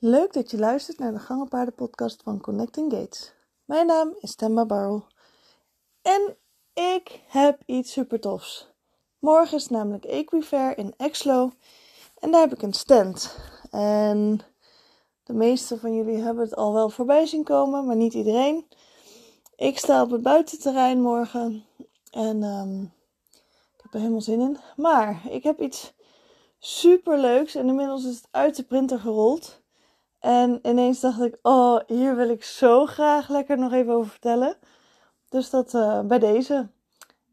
Leuk dat je luistert naar de Gangenpaarden podcast van Connecting Gates. Mijn naam is Temba Barrel en ik heb iets super tofs. Morgen is namelijk Equifair in Exlo en daar heb ik een stand. En de meeste van jullie hebben het al wel voorbij zien komen, maar niet iedereen. Ik sta op het buitenterrein morgen en um, ik heb er helemaal zin in. Maar ik heb iets super leuks en inmiddels is het uit de printer gerold. En ineens dacht ik, oh, hier wil ik zo graag lekker nog even over vertellen. Dus dat uh, bij deze.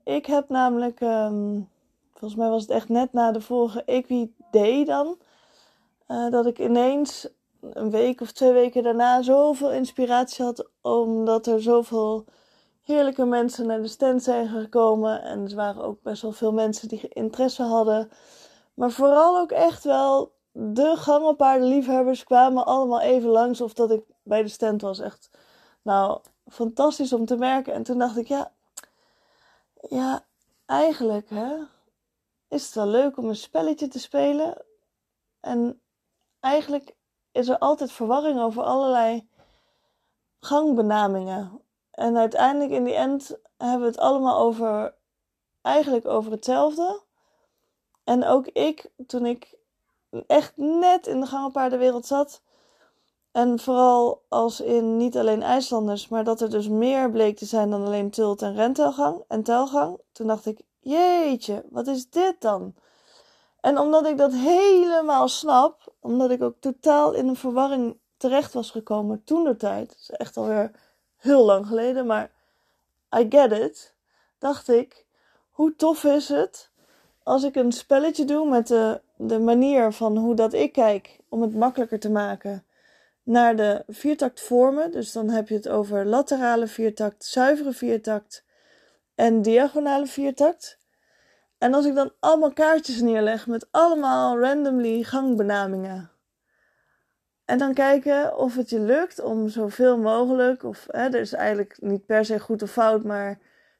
Ik heb namelijk, um, volgens mij was het echt net na de vorige Equi dan, uh, dat ik ineens een week of twee weken daarna zoveel inspiratie had, omdat er zoveel heerlijke mensen naar de stand zijn gekomen. En er waren ook best wel veel mensen die interesse hadden. Maar vooral ook echt wel de gangenpaardenliefhebbers kwamen allemaal even langs of dat ik bij de stand was. Echt, nou, fantastisch om te merken. En toen dacht ik, ja, ja, eigenlijk hè, is het wel leuk om een spelletje te spelen. En eigenlijk is er altijd verwarring over allerlei gangbenamingen. En uiteindelijk in die end hebben we het allemaal over, eigenlijk over hetzelfde. En ook ik, toen ik echt net in de gangenpaardenwereld zat. En vooral als in niet alleen IJslanders, maar dat er dus meer bleek te zijn dan alleen tult en rentelgang en telgang. Toen dacht ik, jeetje, wat is dit dan? En omdat ik dat helemaal snap, omdat ik ook totaal in een verwarring terecht was gekomen toen de tijd, is echt alweer heel lang geleden, maar I get it, dacht ik, hoe tof is het als ik een spelletje doe met de, de manier van hoe dat ik kijk, om het makkelijker te maken, naar de viertakt vormen. Dus dan heb je het over laterale viertakt, zuivere viertakt en diagonale viertakt. En als ik dan allemaal kaartjes neerleg met allemaal randomly gangbenamingen. En dan kijken of het je lukt om zoveel mogelijk, of hè, er is eigenlijk niet per se goed of fout, maar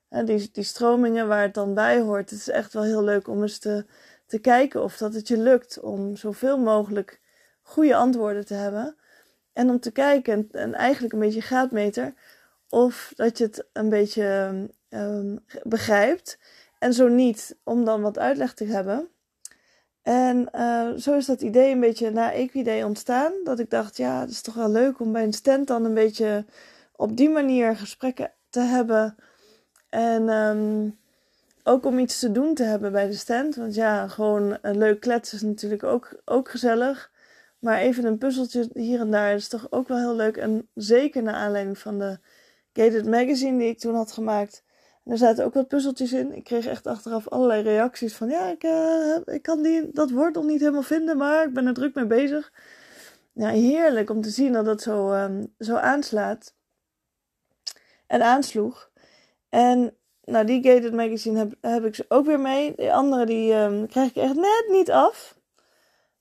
die, die stromingen waar het dan bij hoort. Het is echt wel heel leuk om eens te, te kijken of dat het je lukt om zoveel mogelijk goede antwoorden te hebben. En om te kijken, en, en eigenlijk een beetje graadmeter, of dat je het een beetje um, begrijpt. En zo niet, om dan wat uitleg te hebben. En uh, zo is dat idee een beetje na Equidee ontstaan. Dat ik dacht, ja, het is toch wel leuk om bij een stand dan een beetje op die manier gesprekken te hebben en um, ook om iets te doen te hebben bij de stand. Want ja, gewoon een leuk kletsen is natuurlijk ook, ook gezellig. Maar even een puzzeltje hier en daar is toch ook wel heel leuk. En zeker naar aanleiding van de Gated Magazine die ik toen had gemaakt. En er zaten ook wat puzzeltjes in. Ik kreeg echt achteraf allerlei reacties van... Ja, ik, uh, ik kan die, dat woord nog niet helemaal vinden, maar ik ben er druk mee bezig. Ja, heerlijk om te zien dat dat zo, um, zo aanslaat. En aansloeg. En nou, die Gated Magazine heb, heb ik ze ook weer mee. De andere die um, krijg ik echt net niet af.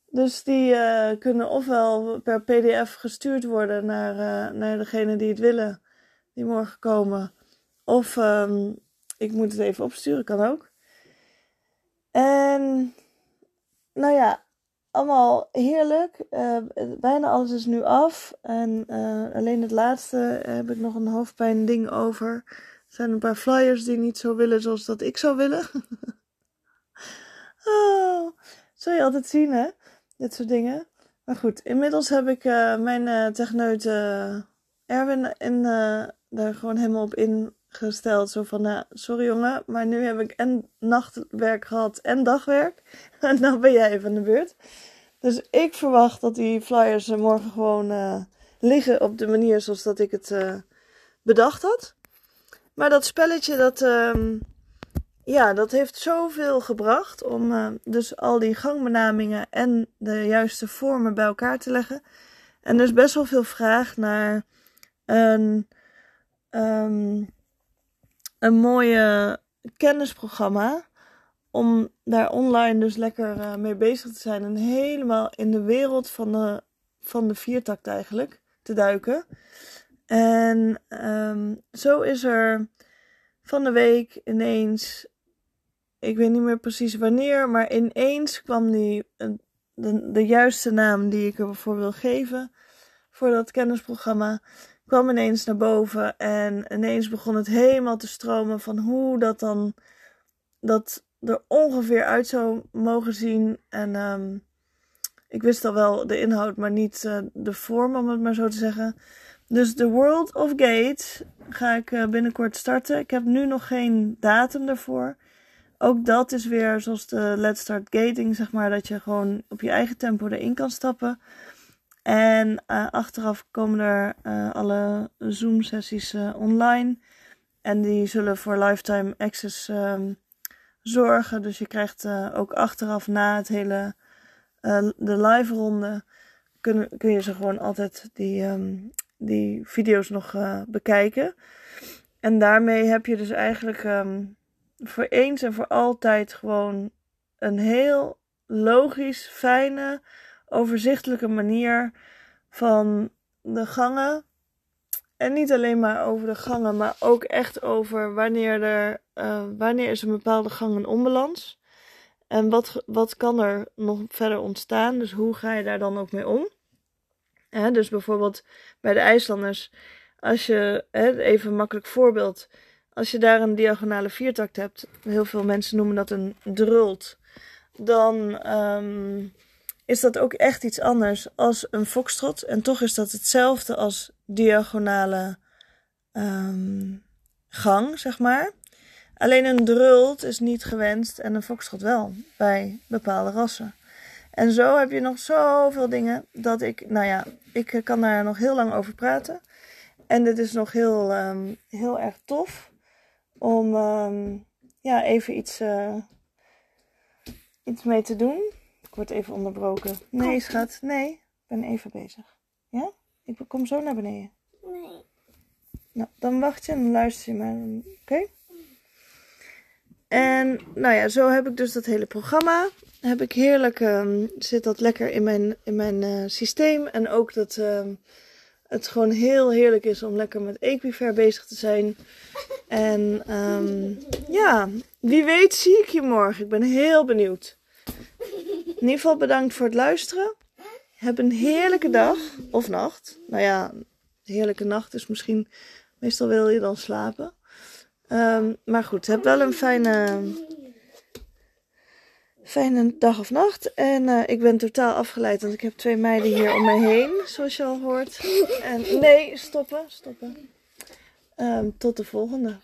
Dus die uh, kunnen ofwel per PDF gestuurd worden naar, uh, naar degene die het willen, die morgen komen. Of um, ik moet het even opsturen, kan ook. En nou ja, allemaal heerlijk. Uh, bijna alles is nu af. En alleen het laatste heb ik nog een hoofdpijn ding over zijn een paar flyers die niet zo willen zoals dat ik zou willen. oh, zou je altijd zien, hè? Dit soort dingen. Maar goed, inmiddels heb ik uh, mijn uh, techneut uh, Erwin in, daar gewoon helemaal op ingesteld. Zo van, nou, sorry jongen, maar nu heb ik en nachtwerk gehad en dagwerk. en dan ben jij even aan de beurt. Dus ik verwacht dat die flyers morgen gewoon liggen op de manier zoals dat ik het bedacht had. Maar dat spelletje, dat, um, ja, dat heeft zoveel gebracht om uh, dus al die gangbenamingen en de juiste vormen bij elkaar te leggen. En er is best wel veel vraag naar een, um, een mooie kennisprogramma. Om daar online dus lekker uh, mee bezig te zijn. En helemaal in de wereld van de, van de viertakt eigenlijk te duiken. En um, zo is er van de week ineens, ik weet niet meer precies wanneer, maar ineens kwam die, de, de juiste naam die ik ervoor wil geven voor dat kennisprogramma kwam ineens naar boven en ineens begon het helemaal te stromen van hoe dat dan dat er ongeveer uit zou mogen zien. En um, ik wist al wel de inhoud, maar niet uh, de vorm, om het maar zo te zeggen. Dus The World of Gates ga ik uh, binnenkort starten. Ik heb nu nog geen datum daarvoor. Ook dat is weer zoals de Let's Start Gating, zeg maar, dat je gewoon op je eigen tempo erin kan stappen. En uh, achteraf komen er uh, alle Zoom-sessies online. En die zullen voor lifetime access um, zorgen. Dus je krijgt ook achteraf na het hele de live ronde kun, kun je ze gewoon altijd die, um, die video's nog bekijken. En daarmee heb je dus eigenlijk um, voor eens en voor altijd gewoon een heel logisch, fijne overzichtelijke manier van de gangen. En niet alleen maar over de gangen, maar ook echt over wanneer, er, uh, wanneer is een bepaalde gang een onbalans. En wat, wat kan er nog verder ontstaan? Dus hoe ga je daar dan ook mee om? Dus bijvoorbeeld bij de IJslanders, als je, even een makkelijk voorbeeld, als je daar een diagonale viertakt hebt, heel veel mensen noemen dat een drult, dan um, is dat ook echt iets anders als een foxtrot. En toch is dat hetzelfde als diagonale um, gang, zeg maar. Alleen een drult is niet gewenst en een foxtrot wel bij bepaalde rassen. En zo heb je nog zoveel dingen dat ik, nou ja, ik kan daar nog heel lang over praten. En dit is nog heel, um, heel erg tof om um, ja, even iets, uh, iets mee te doen. Ik word even onderbroken. Nee, schat. Nee, ik ben even bezig. Ja? Ik kom zo naar beneden. Nee. Nou, dan wacht je en dan luister je maar. Oké? Okay? En nou ja, zo heb ik dus dat hele programma. Heb ik heerlijk, um, zit dat lekker in mijn, in mijn uh, systeem. En ook dat um, het gewoon heel heerlijk is om lekker met Equifair bezig te zijn. En um, ja, wie weet zie ik je morgen. Ik ben heel benieuwd. In ieder geval bedankt voor het luisteren. Heb een heerlijke dag of nacht. Nou ja, heerlijke nacht is misschien. Meestal wil je dan slapen. Maar goed, heb wel een fijne, fijne dag of nacht. En uh, ik ben totaal afgeleid, want ik heb twee meiden hier om me heen, zoals je al hoort. En nee, stoppen, stoppen. Um, tot de volgende.